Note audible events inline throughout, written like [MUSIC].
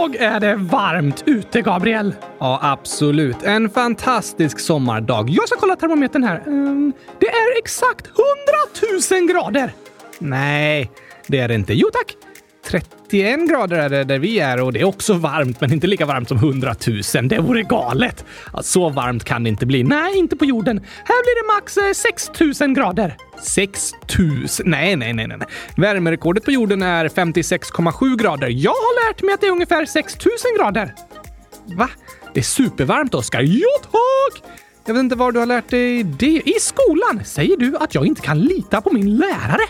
Idag är det varmt ute, Gabriel. Ja, absolut. En fantastisk sommardag. Jag ska kolla termometern här. Ehm, det är exakt 100 000 grader. Nej, det är det inte. Jo tack. 31 grader är det där vi är och det är också varmt, men inte lika varmt som 100 000. Det vore galet. Så varmt kan det inte bli. Nej, inte på jorden. Här blir det max eh, 6 000 grader. 6 000? Nej, nej, nej, nej. Värmerekordet på jorden är 56,7 grader. Jag har lärt mig att det är ungefär 6 000 grader. Va? Det är supervarmt, Oskar. Ja, tack! Jag vet inte var du har lärt dig det. I skolan säger du att jag inte kan lita på min lärare.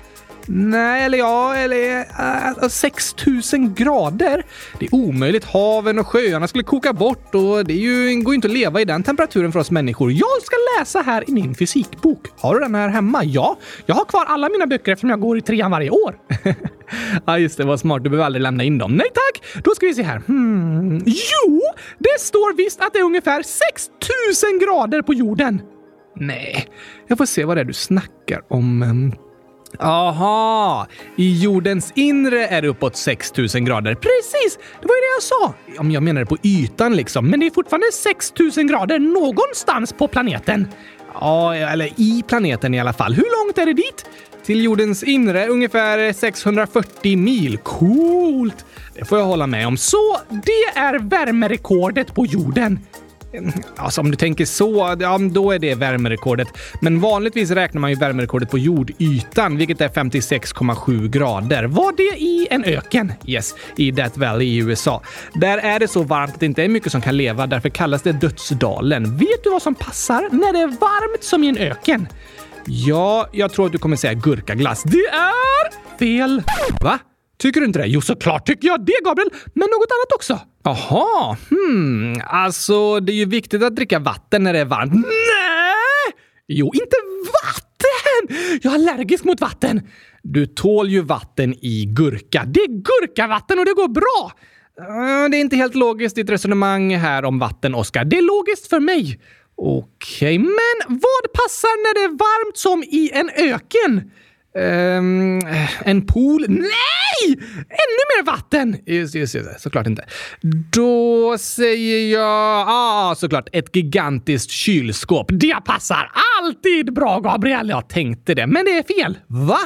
Nej, eller ja, eller eh, eh, äh, 6000 grader. Det är omöjligt. Haven och sjöarna skulle koka bort och det är ju, går ju inte att leva i den temperaturen för oss människor. Jag ska läsa här i min fysikbok. Har du den här hemma? Ja, jag har kvar alla mina böcker eftersom jag går i trean varje år. [LAUGHS] ja, just det. Vad smart. Du behöver aldrig lämna in dem. Nej tack! Då ska vi se här. Hmm. Jo, det står visst att det är ungefär 6000 grader på jorden. Nej, jag får se vad det är du snackar om. Aha! I jordens inre är det uppåt 6000 grader. Precis! Det var ju det jag sa! Om jag menade på ytan liksom. Men det är fortfarande 6000 grader någonstans på planeten. Ja, eller i planeten i alla fall. Hur långt är det dit? Till jordens inre ungefär 640 mil. Coolt! Det får jag hålla med om. Så det är värmerekordet på jorden. [LAUGHS] Alltså om du tänker så, ja, då är det värmerekordet. Men vanligtvis räknar man ju värmerekordet på jordytan, vilket är 56,7 grader. Var det i en öken? Yes, i Death Valley i USA. Där är det så varmt att det inte är mycket som kan leva, därför kallas det dödsdalen. Vet du vad som passar när det är varmt som i en öken? Ja, jag tror att du kommer säga gurkaglass. Det är fel! Va? Tycker du inte det? Jo, såklart tycker jag det, Gabriel. Men något annat också. Jaha, hmm. Alltså, det är ju viktigt att dricka vatten när det är varmt. Nej! Jo, inte vatten! Jag är allergisk mot vatten. Du tål ju vatten i gurka. Det är gurkavatten och det går bra. Det är inte helt logiskt ditt resonemang här om vatten, Oskar. Det är logiskt för mig. Okej, okay, men vad passar när det är varmt som i en öken? Um, en pool? Nej! Ännu mer vatten! Just, just, just, såklart inte. Då säger jag... ah, såklart ett gigantiskt kylskåp. Det passar alltid bra, Gabriel! Jag tänkte det, men det är fel. Va?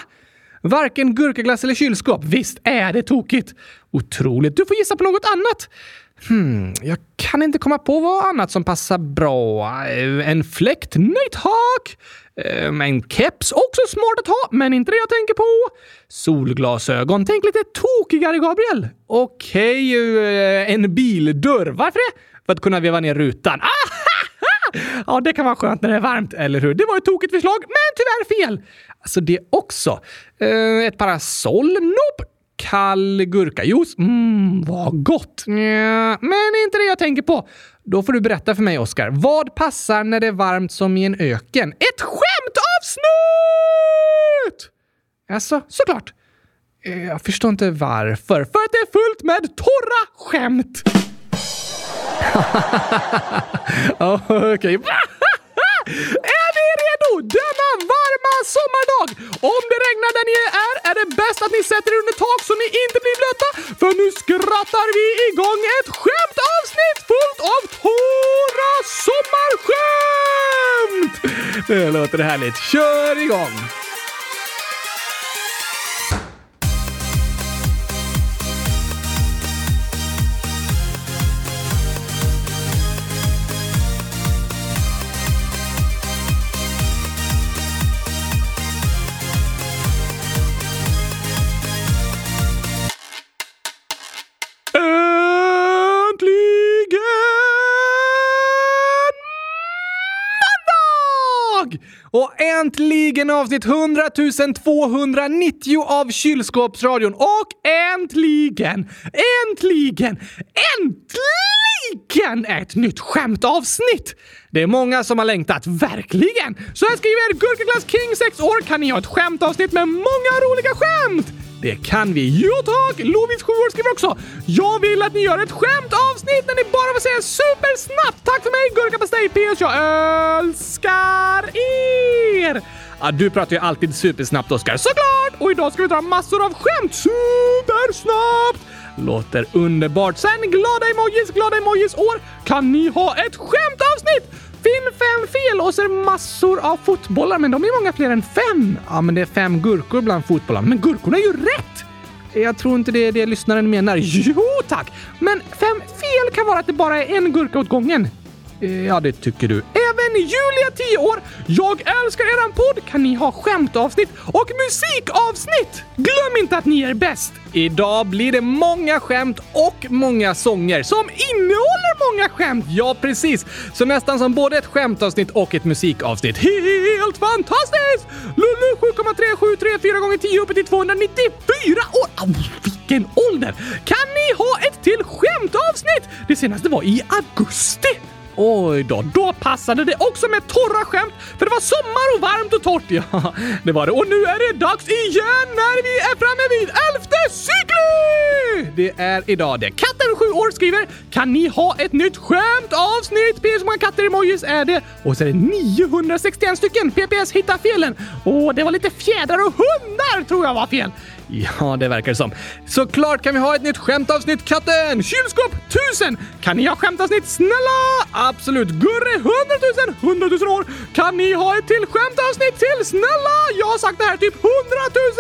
Varken gurkaglass eller kylskåp. Visst är det tokigt? Otroligt. Du får gissa på något annat. Hmm, jag kan inte komma på vad annat som passar bra. Eh, en fläkt? Nej tack! Eh, en keps? Också smart att ha, men inte det jag tänker på. Solglasögon? Tänk lite tokigare, Gabriel. Okej, okay, eh, en bildörr. Varför det? För att kunna veva ner rutan. Ah, ja, det kan vara skönt när det är varmt, eller hur? Det var ett tokigt förslag, men tyvärr fel. Alltså det också. Ett parasoll? Nope. Kall gurkajuice? Mm, vad gott! Ja, men inte det jag tänker på. Då får du berätta för mig, Oskar. Vad passar när det är varmt som i en öken? Ett skämtavsnitt! Alltså, såklart. Eh, jag förstår inte varför. För att det är fullt med torra skämt! [LAUGHS] Okej. [LAUGHS] Är ni redo denna sommardag? Om det regnar där ni är, är det bäst att ni sätter er under tak så ni inte blir blöta. För nu skrattar vi igång ett skämtavsnitt fullt av torra sommarskämt! Det låter härligt. Kör igång! Och äntligen avsnitt 100 290 av Kylskåpsradion. Och äntligen, äntligen, äntligen ett nytt skämtavsnitt! Det är många som har längtat, verkligen! Så här skriver Gurkaglass King 6 år kan ni ha ett skämtavsnitt med många roliga skämt! Det kan vi. Jo tack! Lovis 7 år skriver också. Jag vill att ni gör ett skämtavsnitt när ni bara får säga supersnabbt. Tack för mig gurkapastej PS. Jag älskar er! Ja, du pratar ju alltid supersnabbt Oskar. Såklart! Och idag ska vi dra massor av skämt supersnabbt! Låter underbart. Sen glada emojis, glada emojis år. Kan ni ha ett skämtavsnitt? Finn fem fel och ser massor av fotbollar, men de är många fler än fem. Ja, men det är fem gurkor bland fotbollarna, men gurkorna är ju rätt! Jag tror inte det är det lyssnaren menar. Jo tack! Men fem fel kan vara att det bara är en gurka åt gången. Eh, ja, det tycker du. Även Julia, 10 år. Jag älskar eran podd. Kan ni ha skämtavsnitt och musikavsnitt? Glöm inte att ni är bäst. Idag blir det många skämt och många sånger som innehåller många skämt. Ja, precis. Så nästan som både ett skämtavsnitt och ett musikavsnitt. Helt fantastiskt! Lulu 7,3734 gånger 10 uppe till 294 år. Au, vilken ålder! Kan ni ha ett till skämtavsnitt? Det senaste var i augusti. Oj då, då passade det också med torra skämt för det var sommar och varmt och torrt. [LAUGHS] Ja, det var det. Och nu är det dags igen när vi är framme vid elfte cykli! Det är idag det. Katten 7 år skriver “Kan ni ha ett nytt skämtavsnitt?” PS hur många katter-emojis är det. Och så är det 961 stycken. PPS hittar felen. Och det var lite fjädrar och hundar tror jag var fel. Ja, det verkar det som. Såklart kan vi ha ett nytt skämtavsnitt, katten! Kylskåp 1000! Kan ni ha skämtavsnitt? Snälla! Absolut! Gurre 100 000! 100 000 år! Kan ni ha ett till skämtavsnitt till? Snälla! Jag har sagt det här typ 100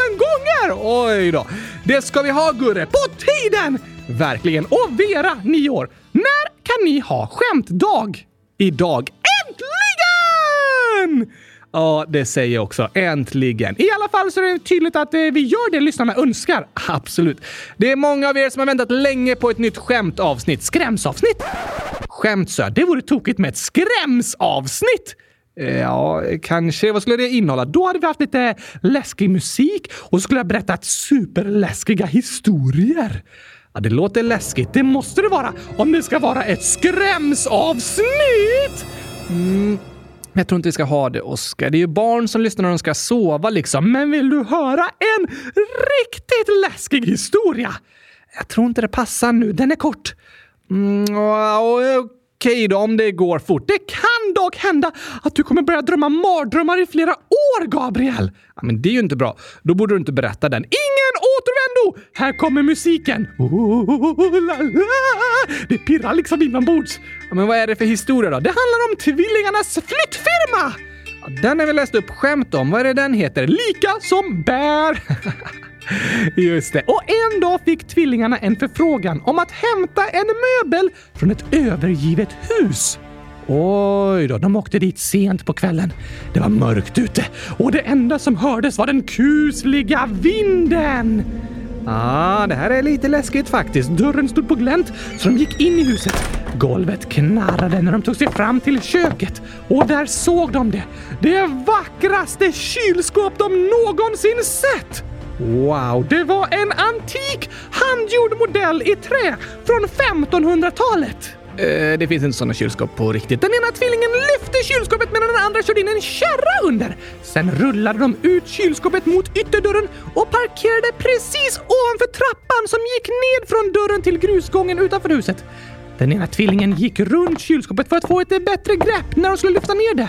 000 gånger! Oj då! Det ska vi ha, Gurre! På tiden! Verkligen! Och Vera, 9 år. När kan ni ha skämtdag? Idag. Äntligen! Ja, det säger jag också. Äntligen! I alla fall så är det tydligt att eh, vi gör det lyssnarna önskar. [LAUGHS] Absolut. Det är många av er som har väntat länge på ett nytt skämtavsnitt. Skrämsavsnitt? Skämtsö, det vore tokigt med ett skrämsavsnitt! Eh, ja, kanske. Vad skulle det innehålla? Då hade vi haft lite eh, läskig musik och så skulle jag berättat superläskiga historier. Ja, det låter läskigt. Det måste det vara om det ska vara ett skrämsavsnitt! Mm. Jag tror inte vi ska ha det, Oskar. Det är ju barn som lyssnar när de ska sova liksom. Men vill du höra en riktigt läskig historia? Jag tror inte det passar nu. Den är kort. Mm, Okej då, om det går fort. Det kan dock hända att du kommer börja drömma mardrömmar i flera år, Gabriel. Ja, men det är ju inte bra. Då borde du inte berätta den. Ingen återvändo! Här kommer musiken. Oh, la, la. Det pirrar liksom inombords. Ja, men vad är det för historia då? Det handlar om tvillingarnas flyttfirma! Ja, den har vi läst upp skämt om. Vad är det den heter? Lika som bär. [LAUGHS] Just det. Och en dag fick tvillingarna en förfrågan om att hämta en möbel från ett övergivet hus. Oj då, de åkte dit sent på kvällen. Det var mörkt ute och det enda som hördes var den kusliga vinden. Ah, det här är lite läskigt faktiskt. Dörren stod på glänt så de gick in i huset. Golvet knarrade när de tog sig fram till köket och där såg de det. Det vackraste kylskåp de någonsin sett! Wow, det var en antik handgjord modell i trä från 1500-talet. Eh, det finns inte sådana kylskåp på riktigt. Den ena tvillingen lyfte kylskåpet medan den andra körde in en kärra under. Sen rullade de ut kylskåpet mot ytterdörren och parkerade precis ovanför trappan som gick ned från dörren till grusgången utanför huset. Den ena tvillingen gick runt kylskåpet för att få ett bättre grepp när de skulle lyfta ner det.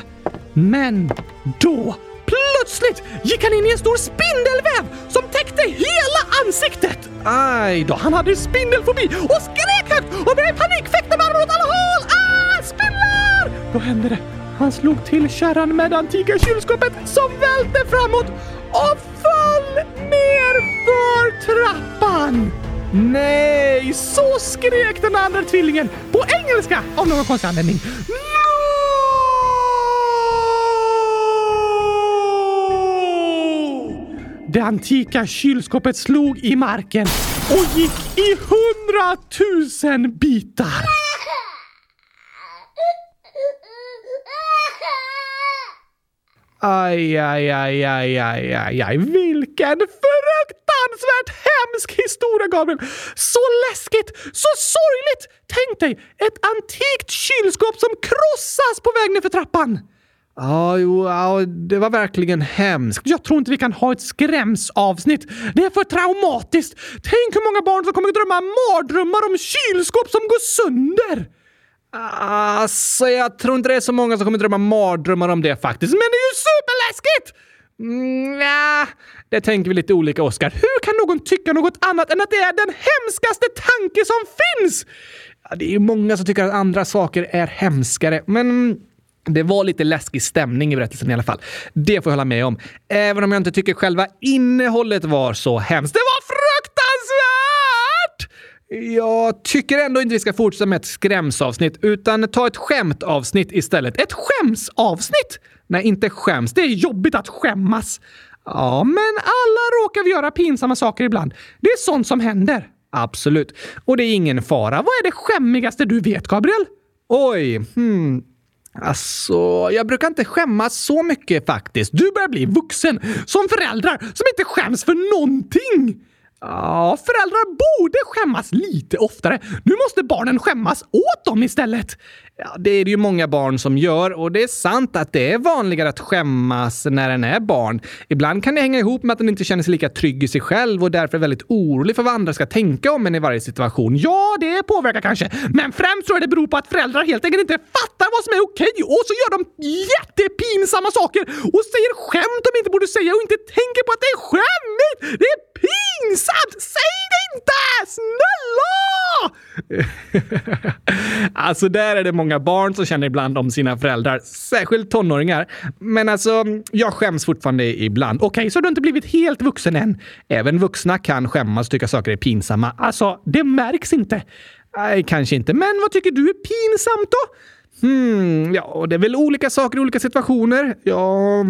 Men då Plötsligt gick han in i en stor spindelväv som täckte hela ansiktet! Aj då, han hade spindelfobi och skrek högt och blev panikfäkte med armarna åt alla håll! Ah, spindlar! Då hände det. Han slog till kärran med det antika kylskåpet som välte framåt och föll ner för trappan! Nej, så skrek den andra tvillingen på engelska av någon konstig anledning. Det antika kylskåpet slog i marken och gick i hundratusen bitar. Aj, aj, aj, aj, aj, aj, aj. Vilken fruktansvärt hemsk historia, Gabriel! Så läskigt, så sorgligt! Tänk dig ett antikt kylskåp som krossas på väg ner för trappan. Ja, jo, ja, det var verkligen hemskt. Jag tror inte vi kan ha ett skrämsavsnitt. Det är för traumatiskt. Tänk hur många barn som kommer att drömma mardrömmar om kylskåp som går sönder. Alltså, jag tror inte det är så många som kommer att drömma mardrömmar om det faktiskt. Men det är ju superläskigt! Mm, ja, det tänker vi lite olika, Oskar. Hur kan någon tycka något annat än att det är den hemskaste tanke som finns? Ja, det är ju många som tycker att andra saker är hemskare, men det var lite läskig stämning i berättelsen i alla fall. Det får jag hålla med om. Även om jag inte tycker själva innehållet var så hemskt. Det var fruktansvärt! Jag tycker ändå inte vi ska fortsätta med ett skrämsavsnitt, utan ta ett skämtavsnitt istället. Ett skämsavsnitt? Nej, inte skäms. Det är jobbigt att skämmas. Ja, men alla råkar vi göra pinsamma saker ibland. Det är sånt som händer. Absolut. Och det är ingen fara. Vad är det skämmigaste du vet, Gabriel? Oj, hmm. Alltså, jag brukar inte skämmas så mycket faktiskt. Du börjar bli vuxen, som föräldrar som inte skäms för någonting. Ja, föräldrar borde skämmas lite oftare. Nu måste barnen skämmas åt dem istället. Ja, det är det ju många barn som gör och det är sant att det är vanligare att skämmas när en är barn. Ibland kan det hänga ihop med att en inte känner sig lika trygg i sig själv och därför är väldigt orolig för vad andra ska tänka om en i varje situation. Ja, det påverkar kanske, men främst tror jag det beror på att föräldrar helt enkelt inte fattar vad som är okej och så gör de jättepinsamma saker och säger skämt de inte borde säga och inte tänker på att det är skämmigt. Det är pinsamt! Säg det inte! Snälla! [LAUGHS] alltså, där är det många barn som känner ibland om sina föräldrar, särskilt tonåringar. Men alltså, jag skäms fortfarande ibland. Okej, okay, så du har inte blivit helt vuxen än? Även vuxna kan skämmas och tycka saker är pinsamma. Alltså, det märks inte. Nej, kanske inte. Men vad tycker du är pinsamt då? Hmm, ja, det är väl olika saker i olika situationer. Ja...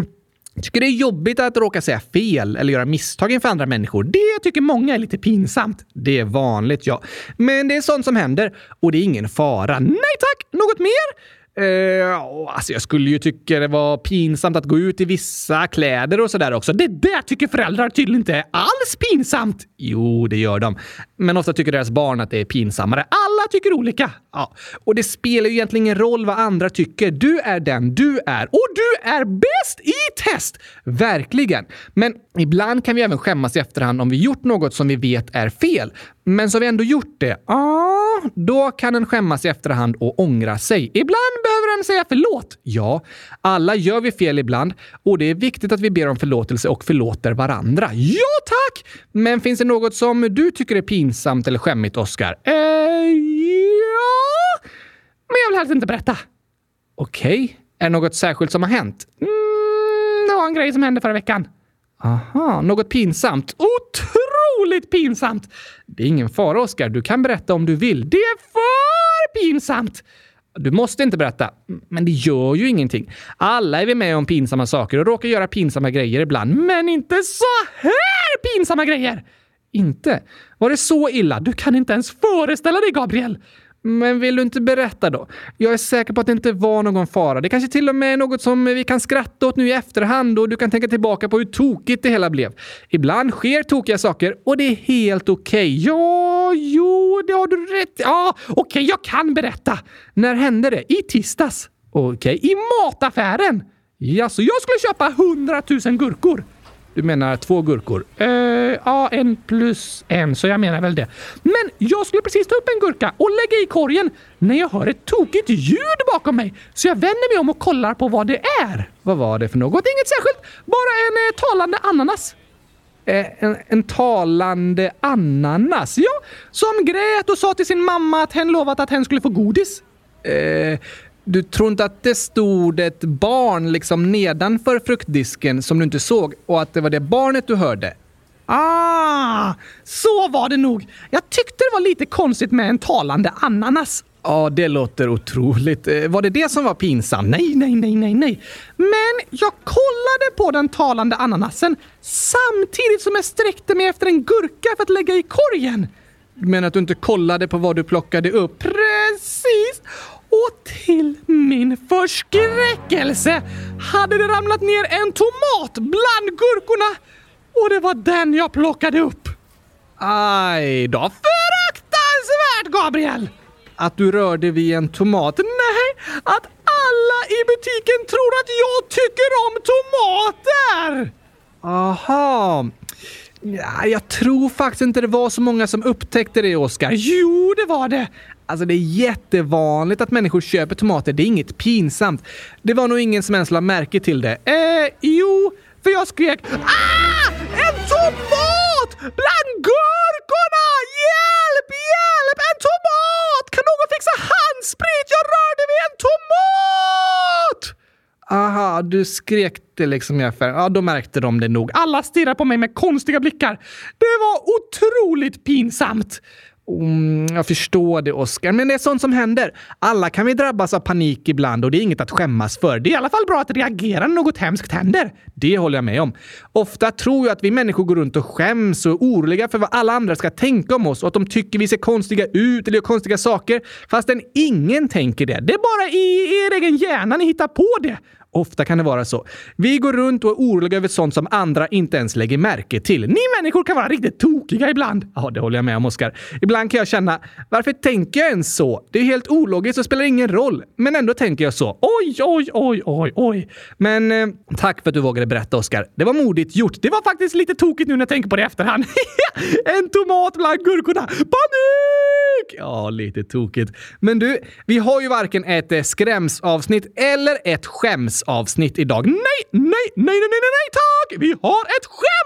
Tycker det är jobbigt att råka säga fel eller göra misstag inför andra människor. Det tycker många är lite pinsamt. Det är vanligt, ja. Men det är sånt som händer och det är ingen fara. Nej tack! Något mer? Uh, alltså jag skulle ju tycka det var pinsamt att gå ut i vissa kläder och sådär också. Det där tycker föräldrar tydligen inte är alls pinsamt. Jo, det gör de. Men ofta tycker deras barn att det är pinsammare. Alla tycker olika. Ja. Och det spelar ju egentligen ingen roll vad andra tycker. Du är den du är. Och du är bäst i test! Verkligen. Men ibland kan vi även skämmas i efterhand om vi gjort något som vi vet är fel. Men så har vi ändå gjort det. Ja, då kan en skämmas i efterhand och ångra sig. Ibland behöver en säga förlåt. Ja, alla gör vi fel ibland och det är viktigt att vi ber om förlåtelse och förlåter varandra. Ja, tack! Men finns det något som du tycker är pinsamt Pinsamt eller skämmigt, Oskar? Eh, ja, men jag vill helst inte berätta. Okej. Okay. Är det något särskilt som har hänt? Mm, det var en grej som hände förra veckan. Aha, något pinsamt. Otroligt pinsamt! Det är ingen fara, Oskar. Du kan berätta om du vill. Det är för pinsamt! Du måste inte berätta. Men det gör ju ingenting. Alla är vi med om pinsamma saker och råkar göra pinsamma grejer ibland. Men inte så här pinsamma grejer! Inte? Var det så illa? Du kan inte ens föreställa dig, Gabriel! Men vill du inte berätta då? Jag är säker på att det inte var någon fara. Det kanske till och med är något som vi kan skratta åt nu i efterhand och du kan tänka tillbaka på hur tokigt det hela blev. Ibland sker tokiga saker och det är helt okej. Okay. Ja, jo, det har du rätt Ja, okej, okay, jag kan berätta. När hände det? I tisdags. Okej, okay. i mataffären. Ja, så jag skulle köpa hundratusen gurkor. Du menar två gurkor? Uh, ja, en plus en, så jag menar väl det. Men jag skulle precis ta upp en gurka och lägga i korgen när jag hör ett tokigt ljud bakom mig. Så jag vänder mig om och kollar på vad det är. Vad var det för något? Inget särskilt. Bara en eh, talande ananas. Eh, en, en, talande ananas? Ja, som grät och sa till sin mamma att hen lovat att hen skulle få godis. Eh, du tror inte att det stod ett barn liksom nedanför fruktdisken som du inte såg och att det var det barnet du hörde? Ah, så var det nog. Jag tyckte det var lite konstigt med en talande ananas. Ja, det låter otroligt. Eh, var det det som var pinsamt? Nej, nej, nej, nej, nej. Men jag kollade på den talande ananasen samtidigt som jag sträckte mig efter en gurka för att lägga i korgen. Du menar att du inte kollade på vad du plockade upp? Precis! Och till min förskräckelse hade det ramlat ner en tomat bland gurkorna och det var den jag plockade upp. Aj då. Fruktansvärt, Gabriel! Att du rörde vid en tomat? Nej, att alla i butiken tror att jag tycker om tomater! Aha. Ja, jag tror faktiskt inte det var så många som upptäckte det, Oskar. Jo, det var det. Alltså det är jättevanligt att människor köper tomater. Det är inget pinsamt. Det var nog ingen som ens la märke till det. Eh, jo, för jag skrek ah! En tomat! Bland gurkorna! Hjälp, hjälp! En tomat! Kan någon fixa handsprit? Jag rörde vid en tomat! Aha, du skrek det liksom i affären. Ja, då märkte de det nog. Alla stirrar på mig med konstiga blickar. Det var otroligt pinsamt. Mm, jag förstår det, Oskar, men det är sånt som händer. Alla kan vi drabbas av panik ibland och det är inget att skämmas för. Det är i alla fall bra att reagera när något hemskt händer. Det håller jag med om. Ofta tror jag att vi människor går runt och skäms och är oroliga för vad alla andra ska tänka om oss och att de tycker vi ser konstiga ut eller gör konstiga saker. Fastän ingen tänker det. Det är bara i er egen hjärna ni hittar på det. Ofta kan det vara så. Vi går runt och är oroliga över sånt som andra inte ens lägger märke till. Ni människor kan vara riktigt tokiga ibland. Ja, det håller jag med om, Oskar. Ibland kan jag känna, varför tänker jag ens så? Det är helt ologiskt och spelar ingen roll. Men ändå tänker jag så. Oj, oj, oj, oj, oj. Men eh, tack för att du vågade berätta, Oskar. Det var modigt gjort. Det var faktiskt lite tokigt nu när jag tänker på det i efterhand. [LAUGHS] en tomat bland gurkorna. Panik! Ja, lite tokigt. Men du, vi har ju varken ett eh, skrämsavsnitt eller ett skämsavsnitt idag. Nej, nej, nej, nej, nej, nej, nej tack! Vi har ett skämt!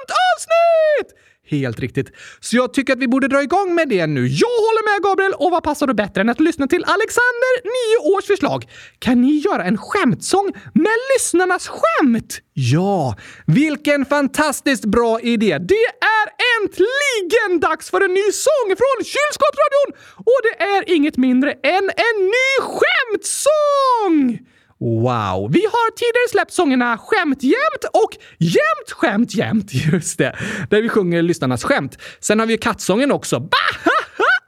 Helt riktigt. Så jag tycker att vi borde dra igång med det nu. Jag håller med Gabriel! Och vad passar då bättre än att lyssna till Alexander, nio års förslag? Kan ni göra en skämtsång med lyssnarnas skämt? Ja, vilken fantastiskt bra idé! Det är äntligen dags för en ny sång från Kylskåpsradion! Och det är inget mindre än en ny skämtsång! Wow! Vi har tidigare släppt sångerna Skämt jämt och Jämt skämt jämt. [LAUGHS] Just det. Där vi sjunger lyssnarnas skämt. Sen har vi ju kattsången också. Bahaha!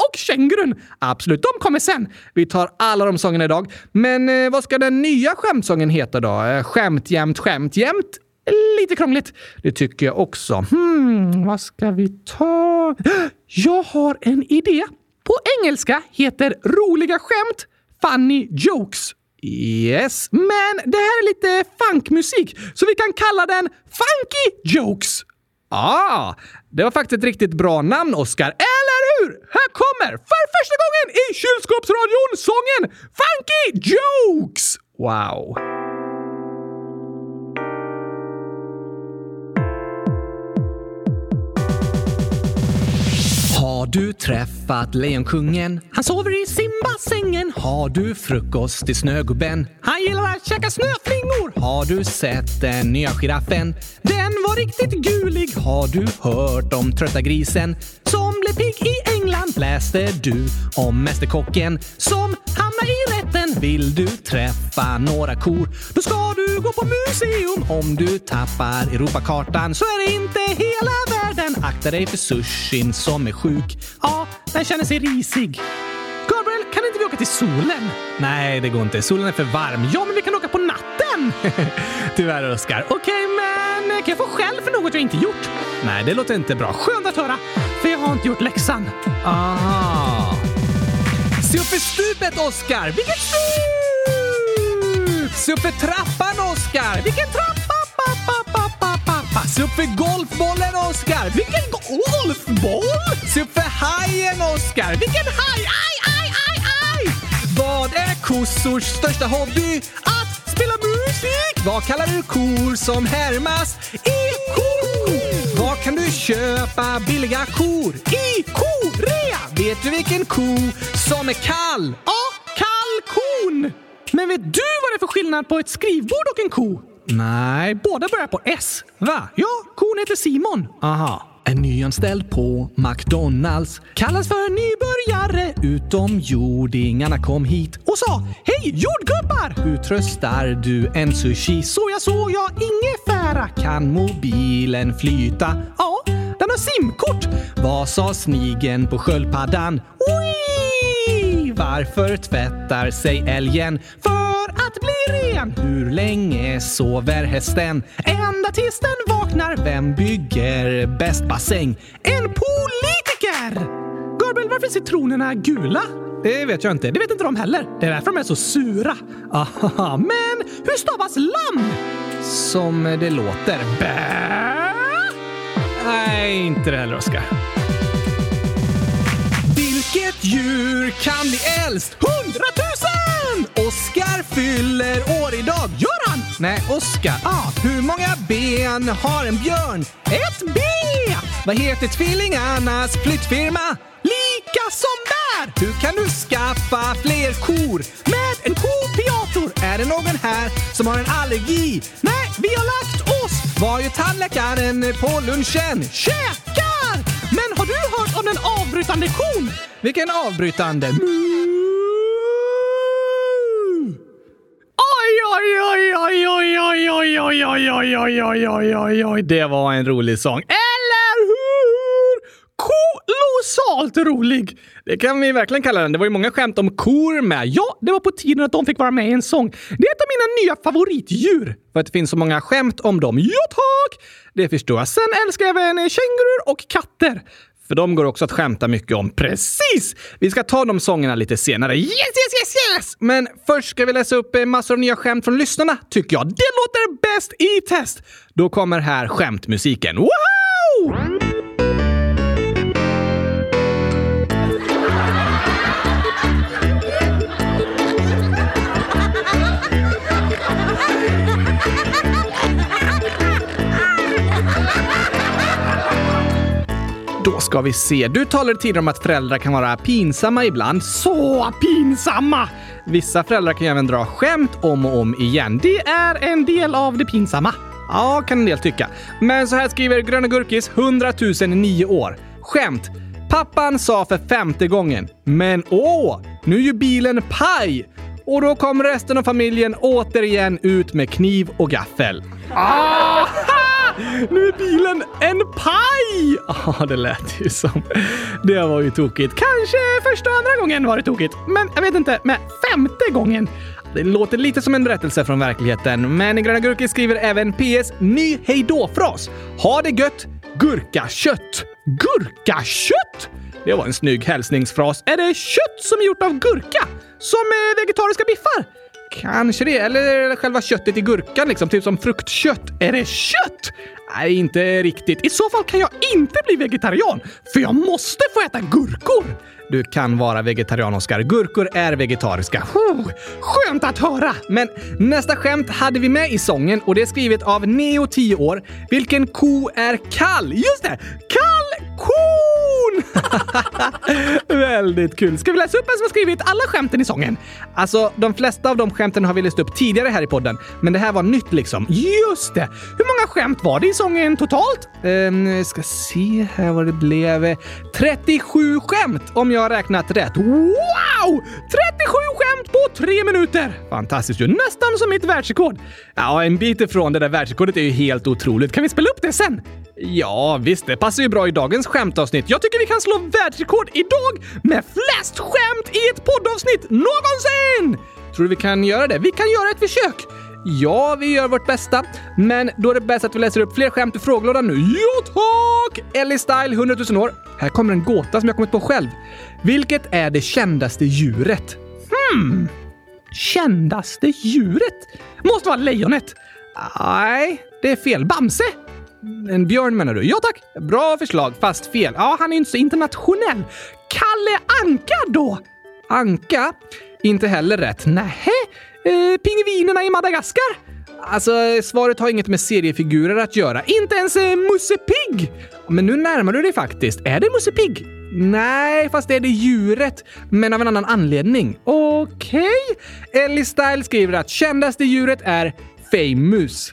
Och kängurun. Absolut, de kommer sen. Vi tar alla de sångerna idag. Men eh, vad ska den nya skämtsången heta då? Eh, skämt jämt skämt jämt? Lite krångligt. Det tycker jag också. Hmm, vad ska vi ta? [GASPS] Jag har en idé. På engelska heter roliga skämt funny jokes. Yes, men det här är lite funkmusik, så vi kan kalla den Funky Jokes. Ah, det var faktiskt ett riktigt bra namn, Oscar. Eller hur? Här kommer för första gången i kylskåpsradion sången Funky Jokes! Wow. Har du träffat Lejonkungen? Han sover i simbassängen. Har du frukost i Snögubben? Han gillar att käka snöflingor. Har du sett den nya giraffen? Den var riktigt gulig. Har du hört om trötta grisen som blev pigg i England? Läste du om Mästerkocken som hamnar i rätten? Vill du träffa några kor? Då ska du gå på museum. Om du tappar Europakartan så är det inte hela världen. Akta dig för sushin som är sjuk. Ja, den känner sig risig. Gabriel, kan inte vi åka till solen? Nej, det går inte. Solen är för varm. Ja, men vi kan åka på natten! [LAUGHS] Tyvärr, Oskar. Okej, okay, men kan jag få skäll för något jag inte gjort? Nej, det låter inte bra. Skönt att höra, för jag har inte gjort läxan. Aha. Se upp för stupet, Oskar! Vilket stup! Se upp för trappan, Oskar! Vilken trappa? Se upp för golfbollen, Oskar! Vilken golfboll? Se upp för hajen, Oskar! Vilken haj? Aj, aj, aj, aj! Vad är kossors största hobby? Att spela musik! Vad kallar du kor som härmas i kor? Var kan du köpa billiga kor? I Korea! Vet du vilken ko som är kall? Ja, kalkon! Men vet du vad det är för skillnad på ett skrivbord och en ko? Nej, båda börjar på S. Va? Ja, kon heter Simon. Aha. En nyanställd på McDonalds kallas för nybörjare. Utomjordingarna kom hit och sa Hej jordgubbar! Hur tröstar du en sushi? Så jag såg jag ingefära. Kan mobilen flyta? Ja, den har simkort. Vad sa snigen på sköldpaddan? Oi! Varför tvättar sig älgen? För för att bli ren. Hur länge sover hästen? Ända tills den vaknar. Vem bygger bäst bassäng? En politiker! Gabriel, varför är citronerna gula? Det vet jag inte. Det vet inte de heller. Det är därför de är så sura. Aha, men hur stavas lamm? Som det låter. Bä? Nej, inte det heller, Oskar. Vilket djur kan bli äldst? Hundratusen! Fyller år idag. Gör han? Nej, Oskar. Ah, hur många ben har en björn? Ett B! Vad heter tvillingarnas flyttfirma? Lika som där! Hur kan du skaffa fler kor med en kopiator? Är det någon här som har en allergi? Nej, vi har lagt oss! Var ju tandläkaren på lunchen? Käkar! Men har du hört om den avbrytande kon? Vilken avbrytande? Oj, oj, oj, oj, oj, oj, oj, oj, oj, oj, oj, oj, oj, oj, oj. Det var en rolig sång. Eller hur? Kolossalt rolig! Det kan vi verkligen kalla den. Det var ju många skämt om kor med. Ja, det var på tiden att de fick vara med i en sång. Det är ett av mina nya favoritdjur. För att det finns så många skämt om dem. Ja, tack! Det förstår jag. Sen älskar jag även kängurur och katter. För de går också att skämta mycket om. Precis! Vi ska ta de sångerna lite senare. Yes, yes, yes, yes! Men först ska vi läsa upp eh, massor av nya skämt från lyssnarna, tycker jag. Det låter bäst i test! Då kommer här skämtmusiken. Wow! Då ska vi se. Du talade tidigare om att föräldrar kan vara pinsamma ibland. Så pinsamma! Vissa föräldrar kan ju även dra skämt om och om igen. Det är en del av det pinsamma. Ja, kan en del tycka. Men så här skriver Gröna Gurkis, 100 009 år. Skämt. Pappan sa för femte gången. Men åh, nu är ju bilen paj! Och då kom resten av familjen återigen ut med kniv och gaffel. Ah! Nu är bilen en paj! Ja, ah, det lät ju som. Det var ju tokigt. Kanske första och andra gången var det tokigt. Men jag vet inte, med femte gången? Det låter lite som en berättelse från verkligheten, men Gröna Gurki skriver även PS ny hejdå-fras. Ha det gött! Gurkakött! Gurkakött? Det var en snygg hälsningsfras. Är det kött som är gjort av gurka? Som eh, vegetariska biffar? Kanske det, eller själva köttet i gurkan liksom, typ som fruktkött. Är det kött? Nej, inte riktigt. I så fall kan jag inte bli vegetarian, för jag måste få äta gurkor! Du kan vara vegetarian, Oskar. Gurkor är vegetariska. Oh, skönt att höra! Men nästa skämt hade vi med i sången och det är skrivet av Neo 10 år. Vilken ko är kall? Just det! Kall ko! Kalkon! [LAUGHS] Väldigt kul. Ska vi läsa upp vem som har skrivit alla skämten i sången? Alltså, de flesta av de skämten har vi läst upp tidigare här i podden, men det här var nytt liksom. Just det! Hur många skämt var det i sången totalt? Ehm, ska se här vad det blev. 37 skämt om jag har räknat rätt. Wow! 37 skämt på tre minuter! Fantastiskt ju. Nästan som mitt världsrekord. Ja, en bit ifrån det där världsrekordet är ju helt otroligt. Kan vi spela upp det sen? Ja, visst. Det passar ju bra i dagens skämtavsnitt. Jag tycker vi kan slå världsrekord idag med flest skämt i ett poddavsnitt någonsin! Tror du vi kan göra det? Vi kan göra ett försök. Ja, vi gör vårt bästa. Men då är det bäst att vi läser upp fler skämt i frågelådan nu. Ja, tack! Ellie Style, 100 000 år. Här kommer en gåta som jag kommit på själv. Vilket är det kändaste djuret? Hmm. Kändaste djuret? Måste vara lejonet. Nej, det är fel. Bamse? En björn menar du? Ja tack! Bra förslag, fast fel. Ja, han är inte så internationell. Kalle Anka då? Anka? Inte heller rätt. Nähä? Eh, pingvinerna i Madagaskar? Alltså, svaret har inget med seriefigurer att göra. Inte ens eh, Musse Pigg! Men nu närmar du dig faktiskt. Är det Musse Pigg? Nej, fast det är det djuret, men av en annan anledning. Okej? Okay. Ellie Style skriver att kändaste djuret är Famous.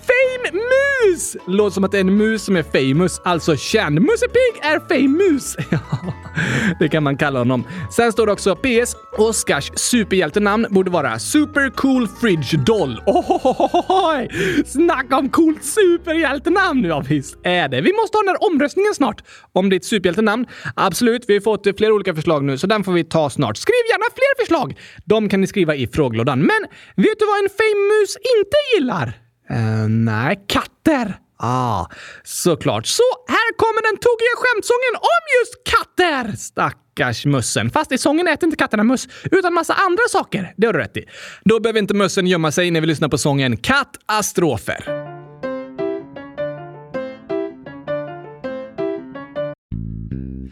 Fame mus! Låter som att det är en mus som är famous, alltså känd. Musse Pig är famous. [LAUGHS] det kan man kalla honom. Sen står det också PS. Oscars superhjältenamn borde vara Super Cool Fridge Doll. Ohohohoj! Snacka om coolt superhjältenamn! Ja, visst är det. Vi måste ha den här omröstningen snart om ditt superhjältenamn. Absolut, vi har fått flera olika förslag nu, så den får vi ta snart. Skriv gärna fler förslag! De kan ni skriva i frågelådan. Men vet du vad en famous inte gillar? Uh, nej, katter. Ah, såklart. Så här kommer den tokiga skämtsången om just katter! Stackars mössen. Fast i sången äter inte katterna möss, utan massa andra saker. Det har du rätt i. Då behöver inte mössen gömma sig när vi lyssnar på sången Katastrofer.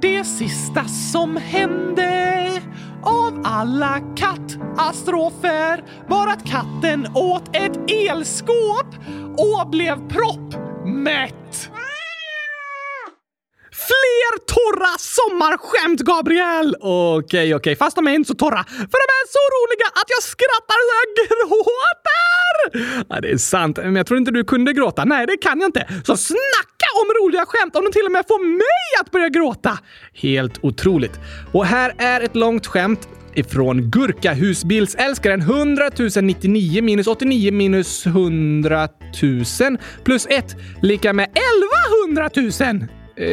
det sista som hände av alla kattastrofer var att katten åt ett elskåp och blev proppmätt. Fler torra sommarskämt, Gabriel! Okej, okay, okej, okay. fast de är inte så torra. För de är så roliga att jag skrattar så jag gråter! Ja, det är sant, men jag tror inte du kunde gråta. Nej, det kan jag inte. Så snacka om roliga skämt om de till och med får mig att börja gråta! Helt otroligt. Och här är ett långt skämt ifrån Gurkahusbilsälskaren 100 099 minus 89 minus 100 000 plus 1 lika med 1100 000. Eh,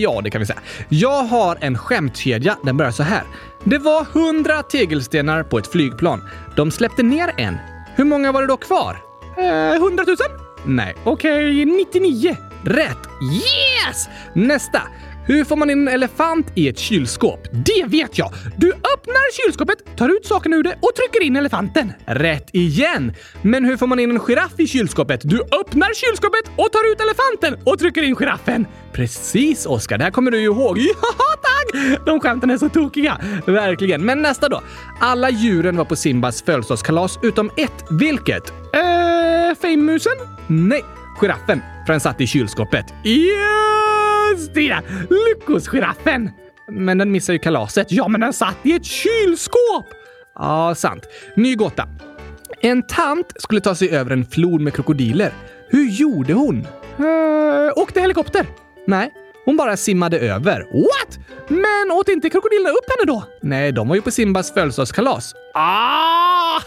ja, det kan vi säga. Jag har en skämtkedja. Den börjar så här. Det var 100 tegelstenar på ett flygplan. De släppte ner en. Hur många var det då kvar? Eh, 100 000? Nej, okej, okay, 99. Rätt! Yes! Nästa. Hur får man in en elefant i ett kylskåp? Det vet jag! Du öppnar kylskåpet, tar ut sakerna ur det och trycker in elefanten. Rätt igen! Men hur får man in en giraff i kylskåpet? Du öppnar kylskåpet och tar ut elefanten och trycker in giraffen. Precis Oskar, det här kommer du ju ihåg. [LAUGHS] Ja, tack! De skämten är så tokiga. Verkligen. Men nästa då. Alla djuren var på Simbas födelsedagskalas utom ett. Vilket? Äh, eh, Fame-musen? Nej, giraffen. För den satt i kylskåpet. Just det! Lyckosgiraffen! Men den missade ju kalaset. Ja, men den satt i ett kylskåp! Ja, sant. Ny gåta. En tant skulle ta sig över en flod med krokodiler. Hur gjorde hon? Uh, åkte helikopter? Nej, hon bara simmade över. What? Men åt inte krokodilerna upp henne då? Nej, de var ju på Simbas födelsedagskalas. Ah!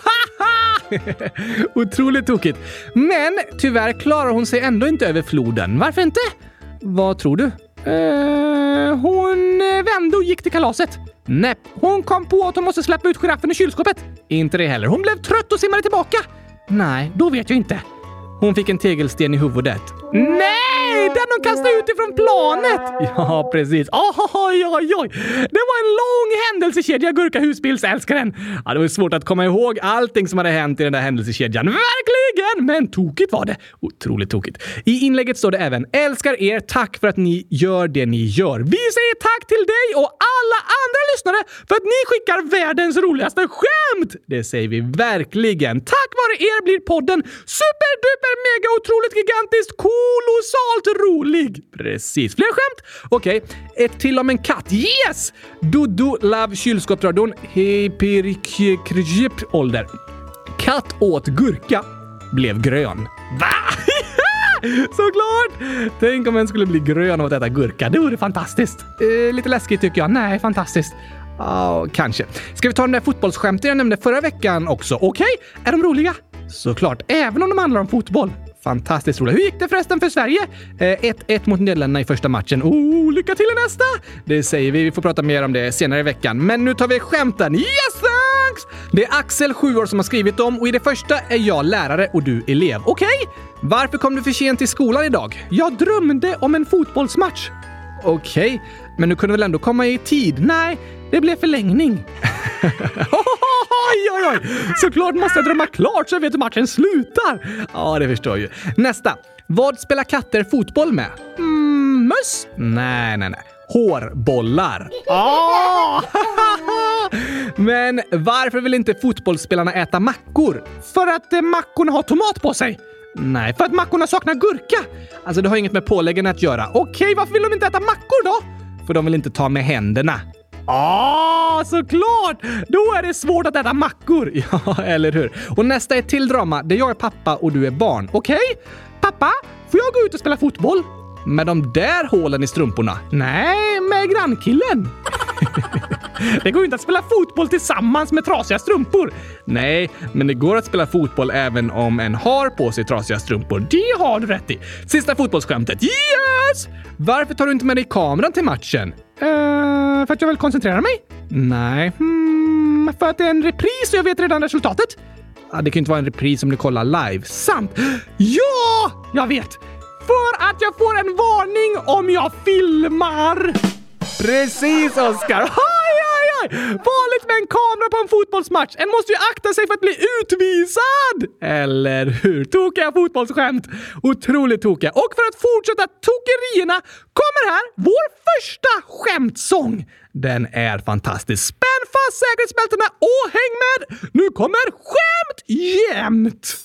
[LAUGHS] Otroligt tokigt. Men tyvärr klarar hon sig ändå inte över floden. Varför inte? Vad tror du? Eh, hon vände och gick till kalaset. Nej, hon kom på att hon måste släppa ut giraffen i kylskåpet. Inte det heller. Hon blev trött och simmade tillbaka. Nej, då vet jag inte. Hon fick en tegelsten i huvudet. Nej! Den de kastade ut ifrån planet! Ja, precis. Oj, oj, oj! Det var en lång händelsekedja, Gurka Husbilsälskaren. Ja, det var svårt att komma ihåg allting som hade hänt i den där händelsekedjan. Verkligen! Men tokigt var det. Otroligt tokigt. I inlägget står det även “Älskar er, tack för att ni gör det ni gör”. Vi säger tack till dig och alla andra lyssnare för att ni skickar världens roligaste skämt! Det säger vi verkligen. Tack vare er blir podden superduper mega otroligt gigantiskt kolossalt rolig. Precis. Fler skämt? Okej, okay. ett till om en katt. Yes! Dodo Love kylskåpsradion Hyperkjip ålder. Katt åt gurka. Blev grön. Va? [LAUGHS] Såklart! Tänk om en skulle bli grön av att äta gurka. Det vore fantastiskt. Eh, lite läskigt tycker jag. Nej, fantastiskt. Ja, kanske. Ska vi ta den där fotbollsskämten jag nämnde förra veckan också? Okej? Är de roliga? Såklart, även om de handlar om fotboll. Fantastiskt roliga. Hur gick det förresten för Sverige? 1-1 eh, mot Nederländerna i första matchen. Oh, lycka till i nästa! Det säger vi. Vi får prata mer om det senare i veckan. Men nu tar vi skämten. Yes, thanks! Det är Axel, 7 år, som har skrivit dem och i det första är jag lärare och du elev. Okej? Okay? Varför kom du för sent till skolan idag? Jag drömde om en fotbollsmatch. Okej, okay, men du kunde väl ändå komma i tid? Nej, det blev förlängning. [LAUGHS] oj, oj, oj! Såklart måste jag drömma klart så jag vet hur matchen slutar. Ja, det förstår jag ju. Nästa. Vad spelar katter fotboll med? Mm, möss? Nej, nej, nej. Hårbollar. Oh! [LAUGHS] Men varför vill inte fotbollsspelarna äta mackor? För att eh, mackorna har tomat på sig. Nej, för att mackorna saknar gurka. Alltså, det har inget med påläggen att göra. Okej, varför vill de inte äta mackor då? För de vill inte ta med händerna. Ah, såklart! Då är det svårt att äta mackor. [LAUGHS] Ja, eller hur? Och nästa är ett till drama där jag är pappa och du är barn. Okej? Okay? Pappa, får jag gå ut och spela fotboll? Med de där hålen i strumporna? Nej, med grannkillen. [LAUGHS] det går ju inte att spela fotboll tillsammans med trasiga strumpor. Nej, men det går att spela fotboll även om en har på sig trasiga strumpor. Det har du rätt i. Sista fotbollsskämtet. Yes! Varför tar du inte med dig kameran till matchen? Uh, för att jag vill koncentrera mig? Nej. Mm, för att det är en repris och jag vet redan resultatet. Ah, det kan ju inte vara en repris om du kollar live. Sant! Ja! Jag vet! För att jag får en varning om jag filmar! Precis, Oskar! Farligt med en kamera på en fotbollsmatch! En måste ju akta sig för att bli utvisad! Eller hur? Tokiga fotbollsskämt. Otroligt tokiga. Och för att fortsätta tokerierna kommer här vår första skämtsång. Den är fantastisk. Spänn fast säkerhetsbältena och häng med! Nu kommer skämt jämt!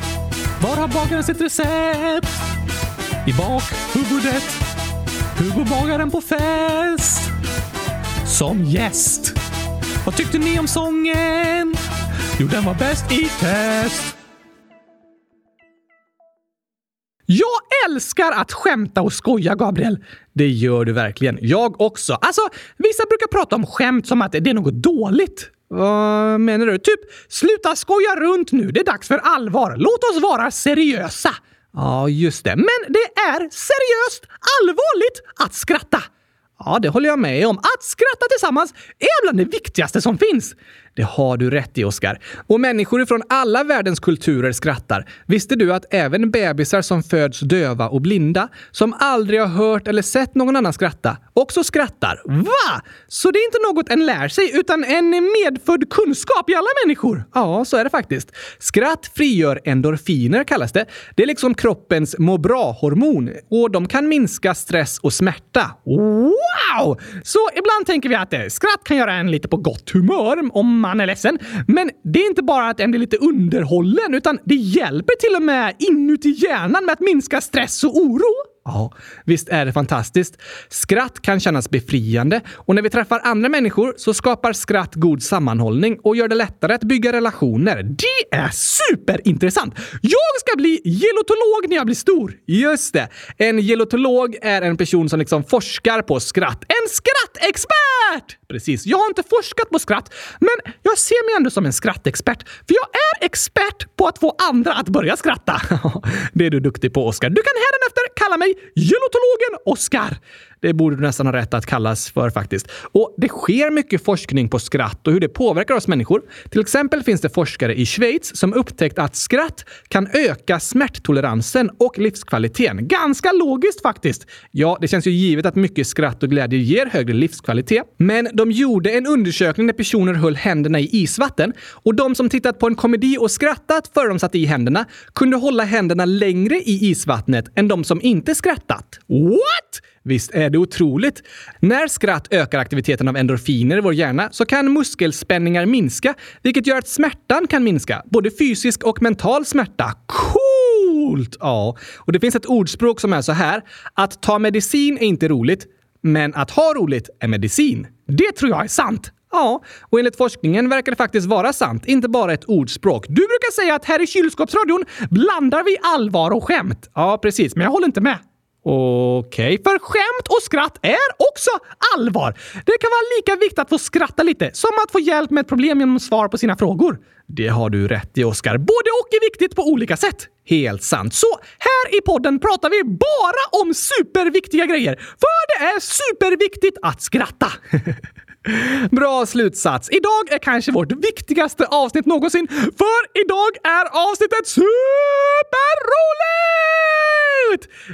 Var har bagaren sitt recept? I bakhuvudet. Hugo bagaren på fest. Som gäst. Vad tyckte ni om sången? Jo, den var bäst i test. Jag älskar att skämta och skoja, Gabriel. Det gör du verkligen. Jag också. Alltså, vissa brukar prata om skämt som att det är något dåligt. Vad menar du? Typ, sluta skoja runt nu. Det är dags för allvar. Låt oss vara seriösa. Ja, just det. Men det är seriöst allvarligt att skratta. Ja, det håller jag med om. Att skratta tillsammans är bland det viktigaste som finns. Det har du rätt i, Oskar. Och människor från alla världens kulturer skrattar. Visste du att även bebisar som föds döva och blinda, som aldrig har hört eller sett någon annan skratta, också skrattar? Va? Så det är inte något en lär sig, utan en medfödd kunskap i alla människor? Ja, så är det faktiskt. Skratt frigör endorfiner, kallas det. Det är liksom kroppens må bra-hormon och de kan minska stress och smärta. Wow! Så ibland tänker vi att eh, skratt kan göra en lite på gott humör om man är ledsen. Men det är inte bara att en blir lite underhållen, utan det hjälper till och med inuti hjärnan med att minska stress och oro. Ja, visst är det fantastiskt. Skratt kan kännas befriande och när vi träffar andra människor så skapar skratt god sammanhållning och gör det lättare att bygga relationer. Det är superintressant! Jag ska bli gelotolog när jag blir stor. Just det. En gelotolog är en person som liksom forskar på skratt. En skrattexpert! Precis. Jag har inte forskat på skratt, men jag ser mig ändå som en skrattexpert. För jag är expert på att få andra att börja skratta. [LAUGHS] det är du duktig på, Oskar. Du kan hädanefter kalla mig gelotologen Oskar. Det borde du nästan ha rätt att kallas för faktiskt. Och det sker mycket forskning på skratt och hur det påverkar oss människor. Till exempel finns det forskare i Schweiz som upptäckt att skratt kan öka smärttoleransen och livskvaliteten. Ganska logiskt faktiskt. Ja, det känns ju givet att mycket skratt och glädje ger högre livskvalitet. Men de gjorde en undersökning där personer höll händerna i isvatten och de som tittat på en komedi och skrattat före de satte i händerna kunde hålla händerna längre i isvattnet än de som inte skrattat. What? Visst är det otroligt? När skratt ökar aktiviteten av endorfiner i vår hjärna så kan muskelspänningar minska, vilket gör att smärtan kan minska. Både fysisk och mental smärta. Coolt! Ja, och det finns ett ordspråk som är så här. Att ta medicin är inte roligt, men att ha roligt är medicin. Det tror jag är sant. Ja, och enligt forskningen verkar det faktiskt vara sant, inte bara ett ordspråk. Du brukar säga att här i kylskåpsradion blandar vi allvar och skämt. Ja, precis, men jag håller inte med. Okej, okay. för skämt och skratt är också allvar. Det kan vara lika viktigt att få skratta lite som att få hjälp med ett problem genom svar på sina frågor. Det har du rätt i, Oskar. Både och är viktigt på olika sätt. Helt sant. Så här i podden pratar vi bara om superviktiga grejer. För det är superviktigt att skratta. [LAUGHS] Bra slutsats. Idag är kanske vårt viktigaste avsnitt någonsin, för idag är avsnittet superroligt!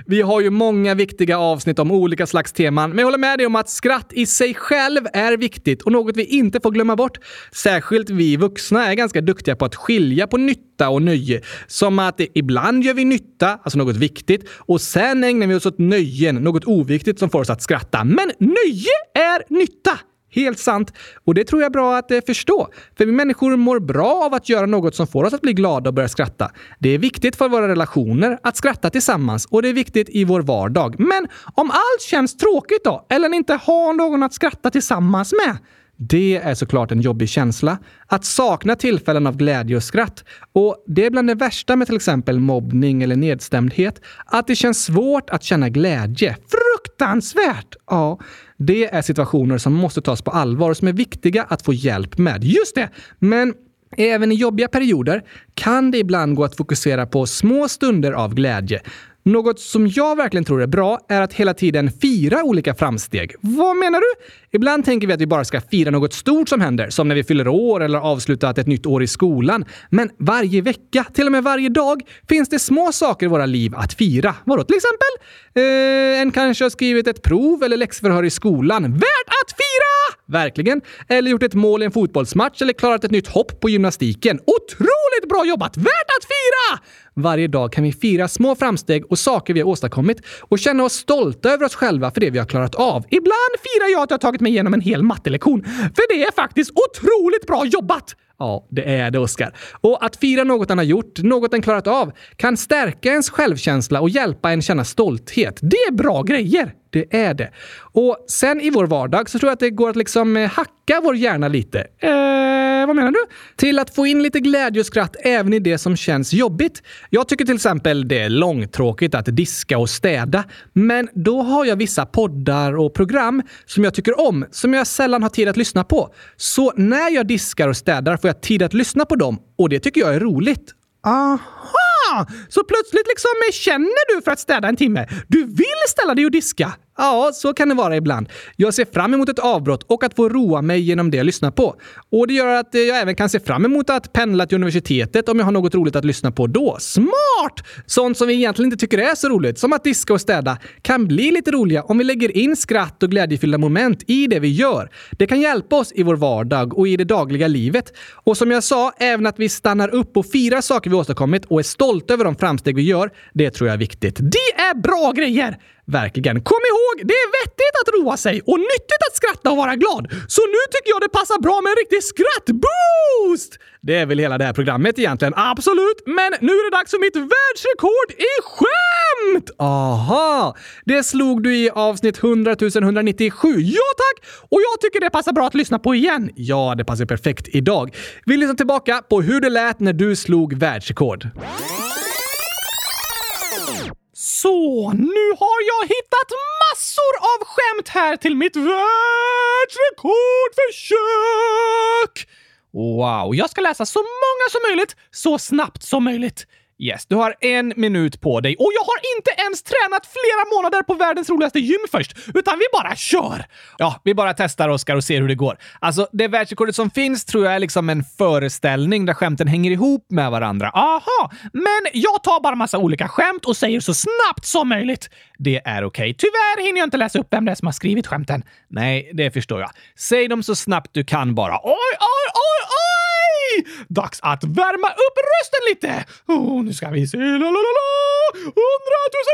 Vi har ju många viktiga avsnitt om olika slags teman, men jag håller med dig om att skratt i sig själv är viktigt och något vi inte får glömma bort. Särskilt vi vuxna är ganska duktiga på att skilja på nytta och nöje. Som att ibland gör vi nytta, alltså något viktigt, och sen ägnar vi oss åt nöjen, något oviktigt som får oss att skratta. Men nöje är nytta! Helt sant. Och det tror jag är bra att eh, förstå. För vi människor mår bra av att göra något som får oss att bli glada och börja skratta. Det är viktigt för våra relationer att skratta tillsammans och det är viktigt i vår vardag. Men om allt känns tråkigt då? Eller inte har någon att skratta tillsammans med? Det är såklart en jobbig känsla. Att sakna tillfällen av glädje och skratt. Och det är bland det värsta med till exempel mobbning eller nedstämdhet. Att det känns svårt att känna glädje. Fruktansvärt! Ja, det är situationer som måste tas på allvar och som är viktiga att få hjälp med. Just det! Men Även i jobbiga perioder kan det ibland gå att fokusera på små stunder av glädje. Något som jag verkligen tror är bra är att hela tiden fira olika framsteg. Vad menar du? Ibland tänker vi att vi bara ska fira något stort som händer, som när vi fyller år eller avslutat ett nytt år i skolan. Men varje vecka, till och med varje dag, finns det små saker i våra liv att fira. Vadå till exempel? Eh, en kanske har skrivit ett prov eller läxförhör i skolan. Värt att fira! Verkligen. Eller gjort ett mål i en fotbollsmatch eller klarat ett nytt hopp på gymnastiken. Otroligt bra jobbat! Värt att fira! Varje dag kan vi fira små framsteg och saker vi har åstadkommit och känna oss stolta över oss själva för det vi har klarat av. Ibland firar jag att jag tagit mig igenom en hel mattelektion, för det är faktiskt otroligt bra jobbat! Ja, det är det, Oskar. Och att fira något han har gjort, något han klarat av, kan stärka ens självkänsla och hjälpa en känna stolthet. Det är bra grejer! det är det. Och sen i vår vardag så tror jag att det går att liksom eh, hacka vår hjärna lite. Eh, vad menar du? Till att få in lite glädje och skratt även i det som känns jobbigt. Jag tycker till exempel det är långtråkigt att diska och städa, men då har jag vissa poddar och program som jag tycker om, som jag sällan har tid att lyssna på. Så när jag diskar och städar får jag tid att lyssna på dem och det tycker jag är roligt. Aha! Så plötsligt liksom känner du för att städa en timme. Du vill ställa dig och diska. Ja, så kan det vara ibland. Jag ser fram emot ett avbrott och att få roa mig genom det jag lyssnar på. Och det gör att eh, jag även kan se fram emot att pendla till universitetet om jag har något roligt att lyssna på då. Smart! Sånt som vi egentligen inte tycker är så roligt, som att diska och städa, kan bli lite roliga om vi lägger in skratt och glädjefyllda moment i det vi gör. Det kan hjälpa oss i vår vardag och i det dagliga livet. Och som jag sa, även att vi stannar upp och firar saker vi åstadkommit och är stolta över de framsteg vi gör. Det tror jag är viktigt. Det är bra grejer! Verkligen. Kom ihåg, det är vettigt att roa sig och nyttigt att skratta och vara glad. Så nu tycker jag det passar bra med en riktig skrattboost! Det är väl hela det här programmet egentligen. Absolut, men nu är det dags för mitt världsrekord i skämt! Aha! Det slog du i avsnitt 100 197. Ja tack! Och jag tycker det passar bra att lyssna på igen. Ja, det passar perfekt idag. Vi lyssnar tillbaka på hur det lät när du slog världsrekord. Så, nu har jag hittat massor av skämt här till mitt världsrekordförsök! Wow, jag ska läsa så många som möjligt, så snabbt som möjligt. Yes, du har en minut på dig och jag har inte ens tränat flera månader på världens roligaste gym först, utan vi bara kör! Ja, vi bara testar Oskar och ser hur det går. Alltså, det världsrekordet som finns tror jag är liksom en föreställning där skämten hänger ihop med varandra. Aha, men jag tar bara massa olika skämt och säger så snabbt som möjligt. Det är okej. Okay. Tyvärr hinner jag inte läsa upp vem det är som har skrivit skämten. Nej, det förstår jag. Säg dem så snabbt du kan bara. Oj, oj, oj, oj! Dags att värma upp rösten lite! Oh, nu ska vi se. Hundratusen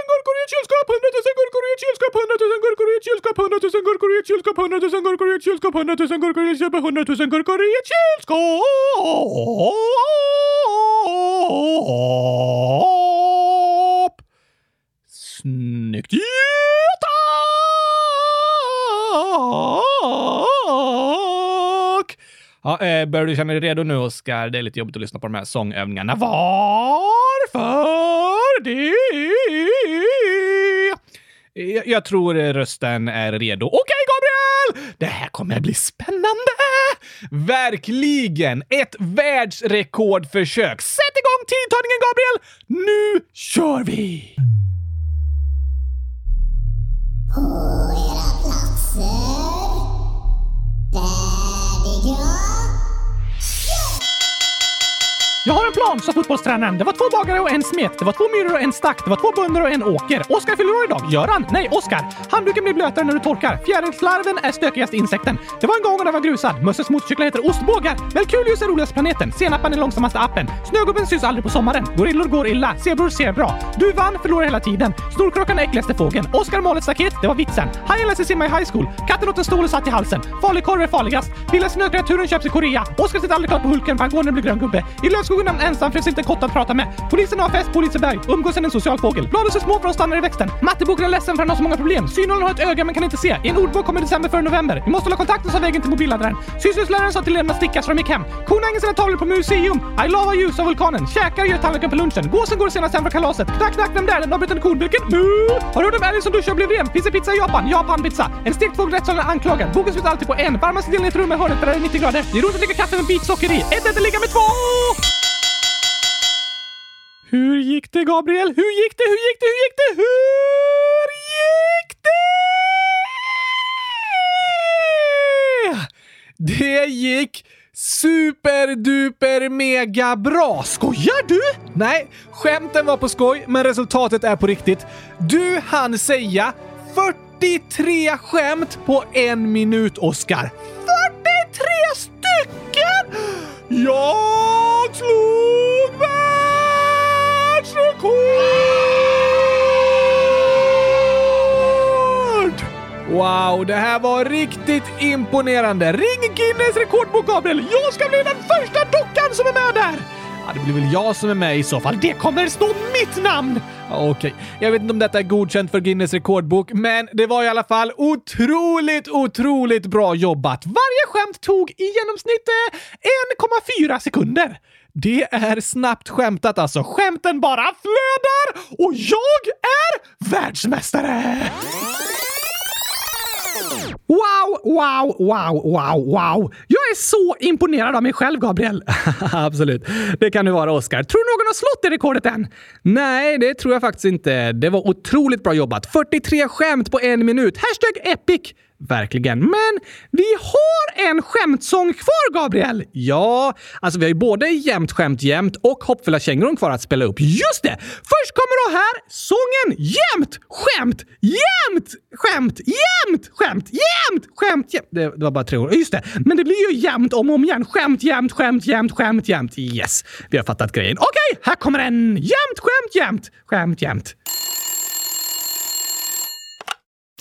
gurkor i ett kylskåp, hundratusen gurkor i ett kylskåp, hundratusen gurkor i ett kylskåp, hundratusen gurkor i ett kylskåp, hundratusen gurkor i ett kylskåp, hundratusen gurkor i ett kylskåp, hundratusen gurkor i ett kylskåp! Snyggt! Ja, tack! Ja, eh, börjar du känna dig redo nu, Oskar? Det är lite jobbigt att lyssna på de här sångövningarna. Varför det? Jag, jag tror rösten är redo. Okej, okay, Gabriel! Det här kommer bli spännande! Verkligen! Ett världsrekordförsök! Sätt igång tidtagningen, Gabriel! Nu kör vi! På era platser. Färdiga. Jag har en plan, sa fotbollstränaren. Det var två bagare och en smet. Det var två myror och en stack. Det var två bönder och en åker. Oskar fyller år idag. Gör han? Nej, Oskar. Handduken blir blötare när du torkar. Fjärilslarven är stökigaste insekten. Det var en gång och den var grusad. Mösses motorcyklar heter ostbågar. Melkulius är roligaste planeten. Senapan är långsammaste appen. Snögubben syns aldrig på sommaren. Gorillor går illa. Zebror ser bra. Du vann, förlorar hela tiden. Snorkråkan är äckligaste fågeln. Oskar mal ett staket. Det var vitsen. Hajen lär sig simma i high school. Katten åt en stol och satt i halsen. Falukorv är farligast. Billiga snökreaturen köps i Korea. Oskar sitter aldrig klart på Hulken för han går när det blir grön gubbe. I lövskogen Tvungen han ensam för det finns inte en kotte att prata med. Polisen har fest på Liseberg. Umgås än en social fågel. Bladen är små för att stanna i växten. Matteboken är ledsen för han har så många problem. Synålen har ett öga men kan inte se. I en ordbok kommer december före november. Vi måste hålla kontakten sa vägen till mobilladdaren. Syslöjdsläraren sa till eleverna att sticka så de gick hem. Korna hänger sina tavlor på museum. I love ljus av vulkanen. Käkar gör tallriken på lunchen. Gåsen går senast hem från kalaset. Knack, knack, vem där? Den avbrytande kornburken? Mu! Har du hört om älgen som duschar och blev ren? Finns det pizza i Japan? Japan-pizza. En stekt fågel rättssalen anklagad. Boken slutar alltid på en. Varmaste delen i ett rum med hörnet där det är 90 grader. Det är roligt att dricka kaffe med bit socker i. Ett ett, ligga med två! Hur gick det, Gabriel? Hur gick det? Hur gick det? Hur gick det? Hur gick det? Det gick superduper mega bra! Skojar du? Nej, skämten var på skoj, men resultatet är på riktigt. Du hann säga 43 skämt på en minut, Oscar. 43 stycken! Jag slog mig! Världsrekord! Wow, det här var riktigt imponerande. Ring Guinness rekordbok, Gabriel! Jag ska bli den första dockan som är med där! Ja, det blir väl jag som är med i så fall. Det kommer stå mitt namn! Okej, Okej, jag vet inte om detta är godkänt för Guinness rekordbok, men det var i alla fall otroligt, otroligt bra jobbat. Varje skämt tog i genomsnitt eh, 1,4 sekunder. Det är snabbt skämtat alltså. Skämten bara flödar och jag är världsmästare! Wow, wow, wow, wow, wow! Jag är så imponerad av mig själv, Gabriel. [LAUGHS] Absolut. Det kan du vara, Oscar. Tror du någon har slått det rekordet än? Nej, det tror jag faktiskt inte. Det var otroligt bra jobbat. 43 skämt på en minut. Hashtag epic! Verkligen. Men Vi har en skämtsång kvar, Gabriel! ja, alltså vi har ju både jämt skämt jämt och hoppfulla kängurun kvar att spela upp. Just det! Först kommer då här sången jämt skämt jämt skämt jämt skämt jämt skämt jämt. Det, det var bara tre ord. Just det, men det blir ju jämt om och om igen. Skämt jämt skämt jämt skämt jämt. Yes, vi har fattat grejen. Okej, här kommer den! jämt skämt jämt skämt jämt.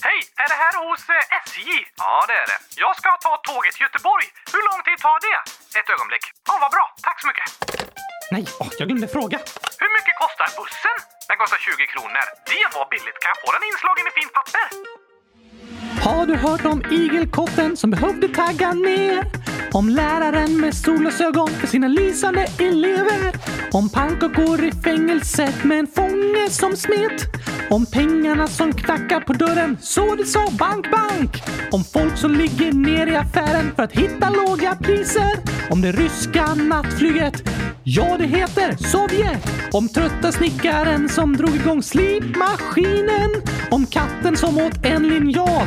Hej! Är det här hos eh, SJ? Ja, det är det. Jag ska ta tåget till Göteborg. Hur lång tid tar det? Ett ögonblick. Ja, vad bra. Tack så mycket. Nej, åh, jag glömde fråga. Hur mycket kostar bussen? Den kostar 20 kronor. Det var billigt. Kan jag få den inslagen i fint papper? Har du hört om igelkotten som behövde tagga ner? Om läraren med solglasögon för sina lysande elever? Om pannkakor i fängelset med en fånge som smet? Om pengarna som knackar på dörren så det sa bank, bank? Om folk som ligger ner i affären för att hitta låga priser? Om det ryska nattflyget? Ja, det heter Sovjet! Om trötta snickaren som drog igång slipmaskinen? Om katten som åt en linjal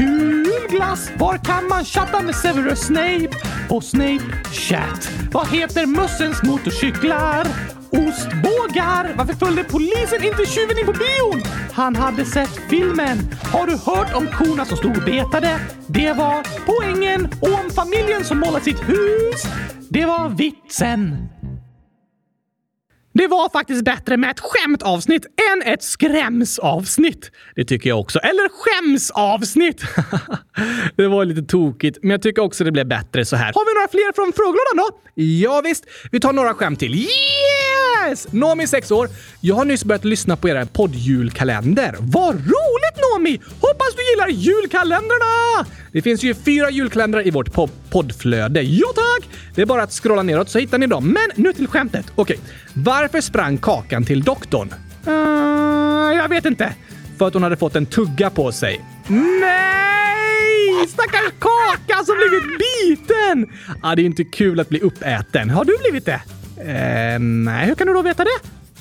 Kul glass! Var kan man chatta med Severus Snape? På Snape Chat. Vad heter mössens motorcyklar? Ostbågar! Varför följde polisen inte tjuven in på bion? Han hade sett filmen. Har du hört om korna som stod och betade? Det var poängen. Och om familjen som målade sitt hus? Det var vitsen. Det var faktiskt bättre med ett skämtavsnitt än ett skrämsavsnitt. det tycker jag också. Eller skämsavsnitt. [LAUGHS] Det var lite tokigt, men jag tycker också det blev bättre så här. Har vi några fler från frågelådan då? Ja, visst. Vi tar några skämt till. Yes! Nomi, 6 år. Jag har nyss börjat lyssna på era poddjulkalender. Vad roligt Nomi! Hoppas du gillar julkalendrarna! Det finns ju fyra julkalendrar i vårt po- poddflöde. Ja tack! Det är bara att scrolla neråt så hittar ni dem. Men nu till skämtet. Okej. Varför sprang Kakan till doktorn? Uh, jag vet inte. För att hon hade fått en tugga på sig. Nej! Stackars Kaka som blivit biten! Ah, det är ju inte kul att bli uppäten. Har du blivit det? Uh, nej, hur kan du då veta det?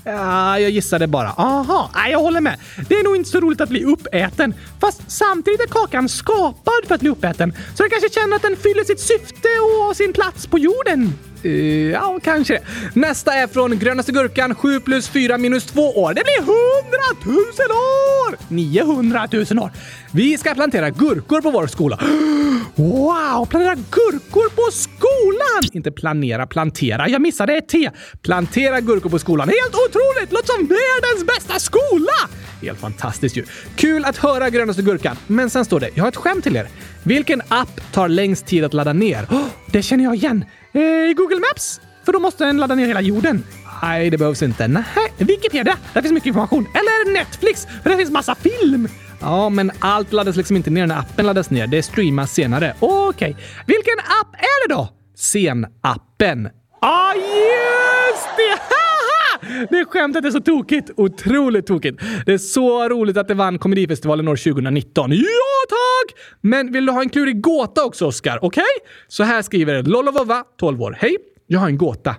Ja, jag gissade bara. Aha, nej, jag håller med. Det är nog inte så roligt att bli uppäten. Fast samtidigt är kakan skapad för att bli uppäten. Så den kanske känner att den fyller sitt syfte och har sin plats på jorden. Eh, ja, kanske det. Nästa är från Grönaste Gurkan, 7 plus 4 minus 2 år. Det blir 100 000 år! 900 000 år. Vi ska plantera gurkor på vår skola. [GASPS] Wow! Plantera gurkor på skolan! Inte planera, plantera. Jag missade ett T. Plantera gurkor på skolan. Helt otroligt! Låter som världens bästa skola! Helt fantastiskt ju. Kul att höra grönaste gurkan. Men sen står det, jag har ett skämt till er. Vilken app tar längst tid att ladda ner? Oh, det känner jag igen. Eh, Google Maps? För då måste den ladda ner hela jorden. Nej, det behövs inte. Nej, Wikipedia. Där finns mycket information. Eller Netflix, för där finns massa film. Ja, men allt laddas liksom inte ner när appen laddas ner. Det streamas senare. Okej. Okay. Vilken app är det då? Sen-appen. Ah, just det! Det skämtet är så tokigt. Otroligt tokigt. Det är så roligt att det vann Komedifestivalen år 2019. Ja, tack! Men vill du ha en klurig gåta också, Oskar? Okej? Okay? Så här skriver Lollovova, 12 år. Hej! Jag har en gåta.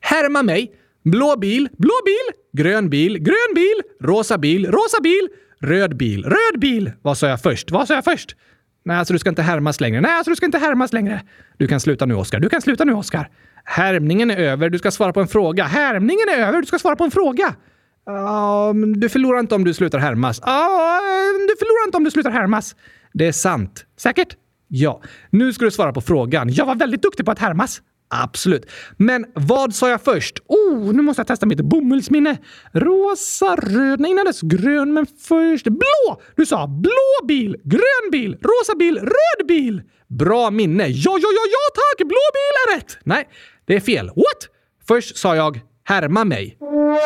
Härma mig. Blå bil, blå bil, grön bil, grön bil, rosa bil, rosa bil, röd bil, röd bil. Vad sa jag först? Vad sa jag först? Nej, alltså du ska inte härmas längre. Nej, alltså du ska inte härmas längre. Du kan sluta nu, Oskar. Du kan sluta nu, Oskar. Härmningen är över. Du ska svara på en fråga. Härmningen är över. Du ska svara på en fråga. Um, du förlorar inte om du slutar härmas. Uh, du förlorar inte om du slutar härmas. Det är sant. Säkert? Ja. Nu ska du svara på frågan. Jag var väldigt duktig på att härmas. Absolut. Men vad sa jag först? Oh, nu måste jag testa mitt bomullsminne. Rosa, röd, nej innan dess grön, men först blå! Du sa blå bil, grön bil, rosa bil, röd bil. Bra minne. Ja, ja, ja, ja tack! Blå bil är rätt! Nej, det är fel. What? Först sa jag härma mig.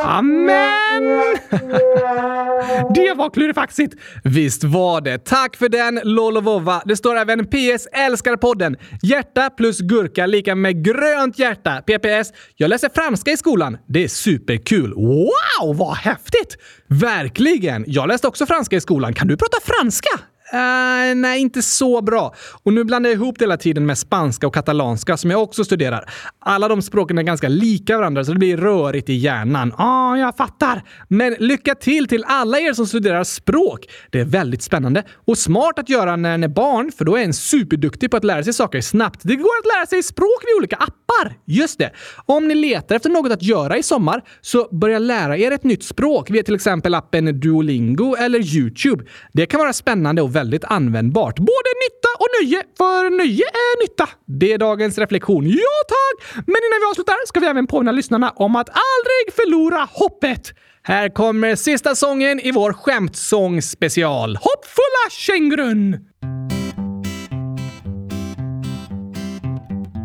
Amen! [LAUGHS] det var klurifaxigt! Visst var det. Tack för den, Lolovova. Det står även PS älskar podden. Hjärta plus gurka lika med grönt hjärta. PPS. Jag läser franska i skolan. Det är superkul. Wow, vad häftigt! Verkligen! Jag läste också franska i skolan. Kan du prata franska? Uh, nej, inte så bra. Och nu blandar jag ihop det hela tiden med spanska och katalanska som jag också studerar. Alla de språken är ganska lika varandra så det blir rörigt i hjärnan. Ja, ah, jag fattar. Men lycka till till alla er som studerar språk. Det är väldigt spännande och smart att göra när en är barn, för då är en superduktig på att lära sig saker snabbt. Det går att lära sig språk via olika appar. Just det. Om ni letar efter något att göra i sommar, så börja lära er ett nytt språk via till exempel appen Duolingo eller Youtube. Det kan vara spännande och väldigt användbart. Både nytta och nöje, för nöje är nytta. Det är dagens reflektion. Ja tack! Men innan vi avslutar ska vi även påminna lyssnarna om att aldrig förlora hoppet. Här kommer sista sången i vår skämtsångspecial. Hoppfulla kängurun!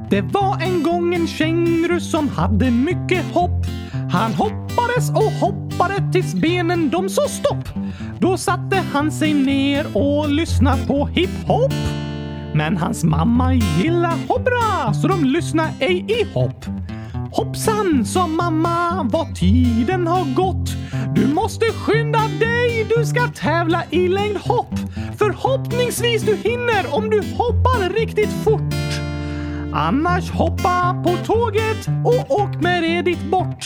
Det var en gång en känguru som hade mycket hopp. Han hoppades och hoppades hoppade tills benen de sa stopp. Då satte han sig ner och lyssnade på hiphop. Men hans mamma gillar hoppra så de lyssnar ej i hopp. Hoppsan, sa mamma, vad tiden har gått. Du måste skynda dig, du ska tävla i längdhopp. Förhoppningsvis du hinner om du hoppar riktigt fort. Annars hoppa på tåget och åk med det dit bort.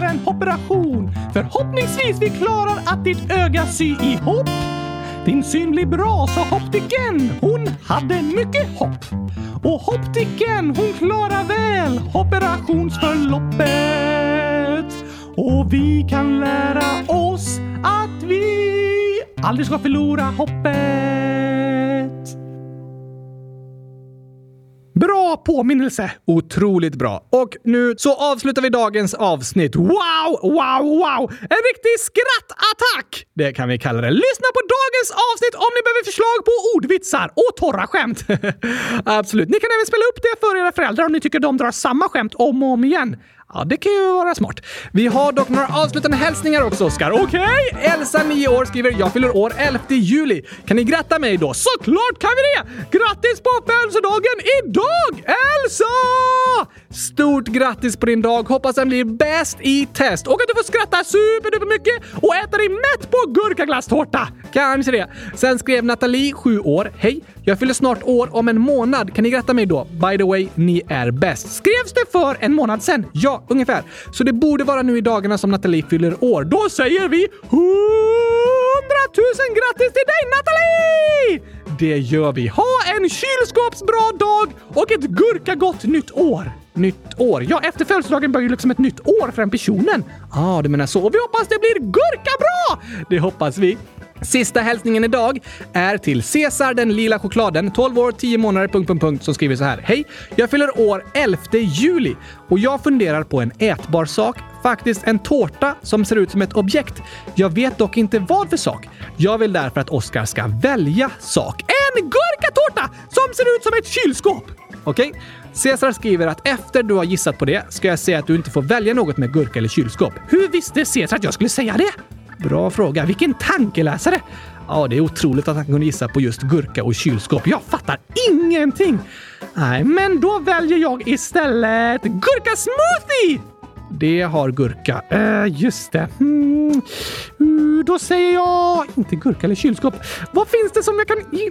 göra en operation. Förhoppningsvis vi klarar att ditt öga sy ihop. Din syn blir bra, sa optiken. Hon hade mycket hopp. Och optiken, hon klarar väl operationsförloppet. Och vi kan lära oss att vi aldrig ska förlora hoppet. Bra påminnelse! Otroligt bra. Och nu så avslutar vi dagens avsnitt. Wow, wow, wow! En riktig skrattattack! Det kan vi kalla det. Lyssna på dagens avsnitt om ni behöver förslag på ordvitsar och torra skämt. [LAUGHS] Absolut. Ni kan även spela upp det för era föräldrar om ni tycker de drar samma skämt om och om igen. Ja, det kan ju vara smart. Vi har dock några avslutande hälsningar också, Oskar. Okej? Okay. Elsa, 9 år, skriver “Jag fyller år 11 juli. Kan ni gratta mig då?” Såklart kan vi det! Grattis på födelsedagen idag, Elsa! Stort grattis på din dag! Hoppas den blir bäst i test och att du får skratta superduper mycket och äta dig mätt på gurkaglasstårta! Kanske det. Sen skrev Nathalie, 7 år. Hej! Jag fyller snart år om en månad. Kan ni gratta mig då? By the way, ni är bäst. Skrevs det för en månad sen? Ja, ungefär. Så det borde vara nu i dagarna som Nathalie fyller år. Då säger vi 100 000 grattis till dig Nathalie! Det gör vi. Ha en kylskåpsbra dag och ett gurkagott nytt år! Nytt år? Ja, efter födelsedagen börjar ju liksom ett nytt år för den personen. Ja, ah, du menar så. Och vi hoppas det blir gurkabra! Det hoppas vi. Sista hälsningen idag är till Cesar den lila chokladen, 12 år, 10 månader, punkt, punkt, punkt, som skriver så här. Hej! Jag fyller år 11 juli och jag funderar på en ätbar sak, faktiskt en tårta som ser ut som ett objekt. Jag vet dock inte vad för sak. Jag vill därför att Oskar ska välja sak. En gurkatårta som ser ut som ett kylskåp! Okej? Okay? Cesar skriver att efter du har gissat på det ska jag säga att du inte får välja något med gurka eller kylskåp. Hur visste Cesar att jag skulle säga det? Bra fråga. Vilken tankeläsare! Ja, det är otroligt att han kunde gissa på just gurka och kylskåp. Jag fattar ingenting! Nej, men då väljer jag istället gurkasmoothie! Det har gurka. Uh, just det. Mm. Uh, då säger jag inte gurka eller kylskåp. Vad finns det som jag kan... Mm.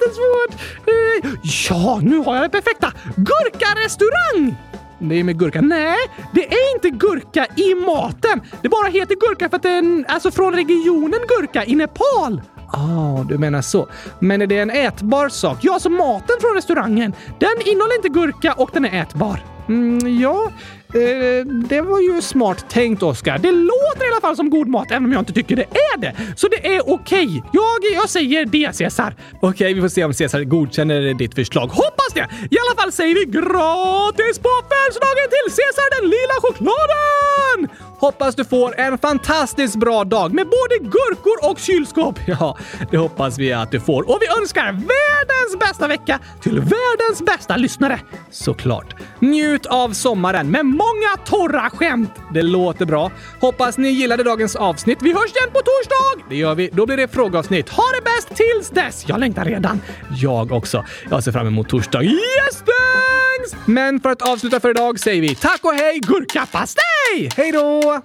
Jättesvårt. Eh, ja, nu har jag det perfekta. Gurkarestaurang! Det är med gurka. Nej, det är inte gurka i maten. Det bara heter gurka för att den alltså från regionen gurka i Nepal. Ah, du menar så. Men är det en ätbar sak? Ja, så maten från restaurangen. Den innehåller inte gurka och den är ätbar. Mm, ja, eh, det var ju smart tänkt, Oskar. Det låter i alla fall som god mat, även om jag inte tycker det är det. Så det är okej. Okay. Jag, jag säger det, Cesar. Okej, okay, vi får se om Cesar godkänner ditt förslag. Hoppas det! I alla fall säger vi gratis på födelsedagen till Cesar den lila chokladen! Hoppas du får en fantastiskt bra dag med både gurkor och kylskåp. [LAUGHS] Ja, det hoppas vi att du får. Och vi önskar världens bästa vecka till världens bästa lyssnare. Såklart. Njut av sommaren med många torra skämt. Det låter bra. Hoppas ni gillade dagens avsnitt. Vi hörs igen på torsdag! Det gör vi. Då blir det frågeavsnitt. Ha det bäst tills dess! Jag längtar redan. Jag också. Jag ser fram emot torsdag. Yes, thanks! Men för att avsluta för idag säger vi tack och hej gurkapastej! Hej då!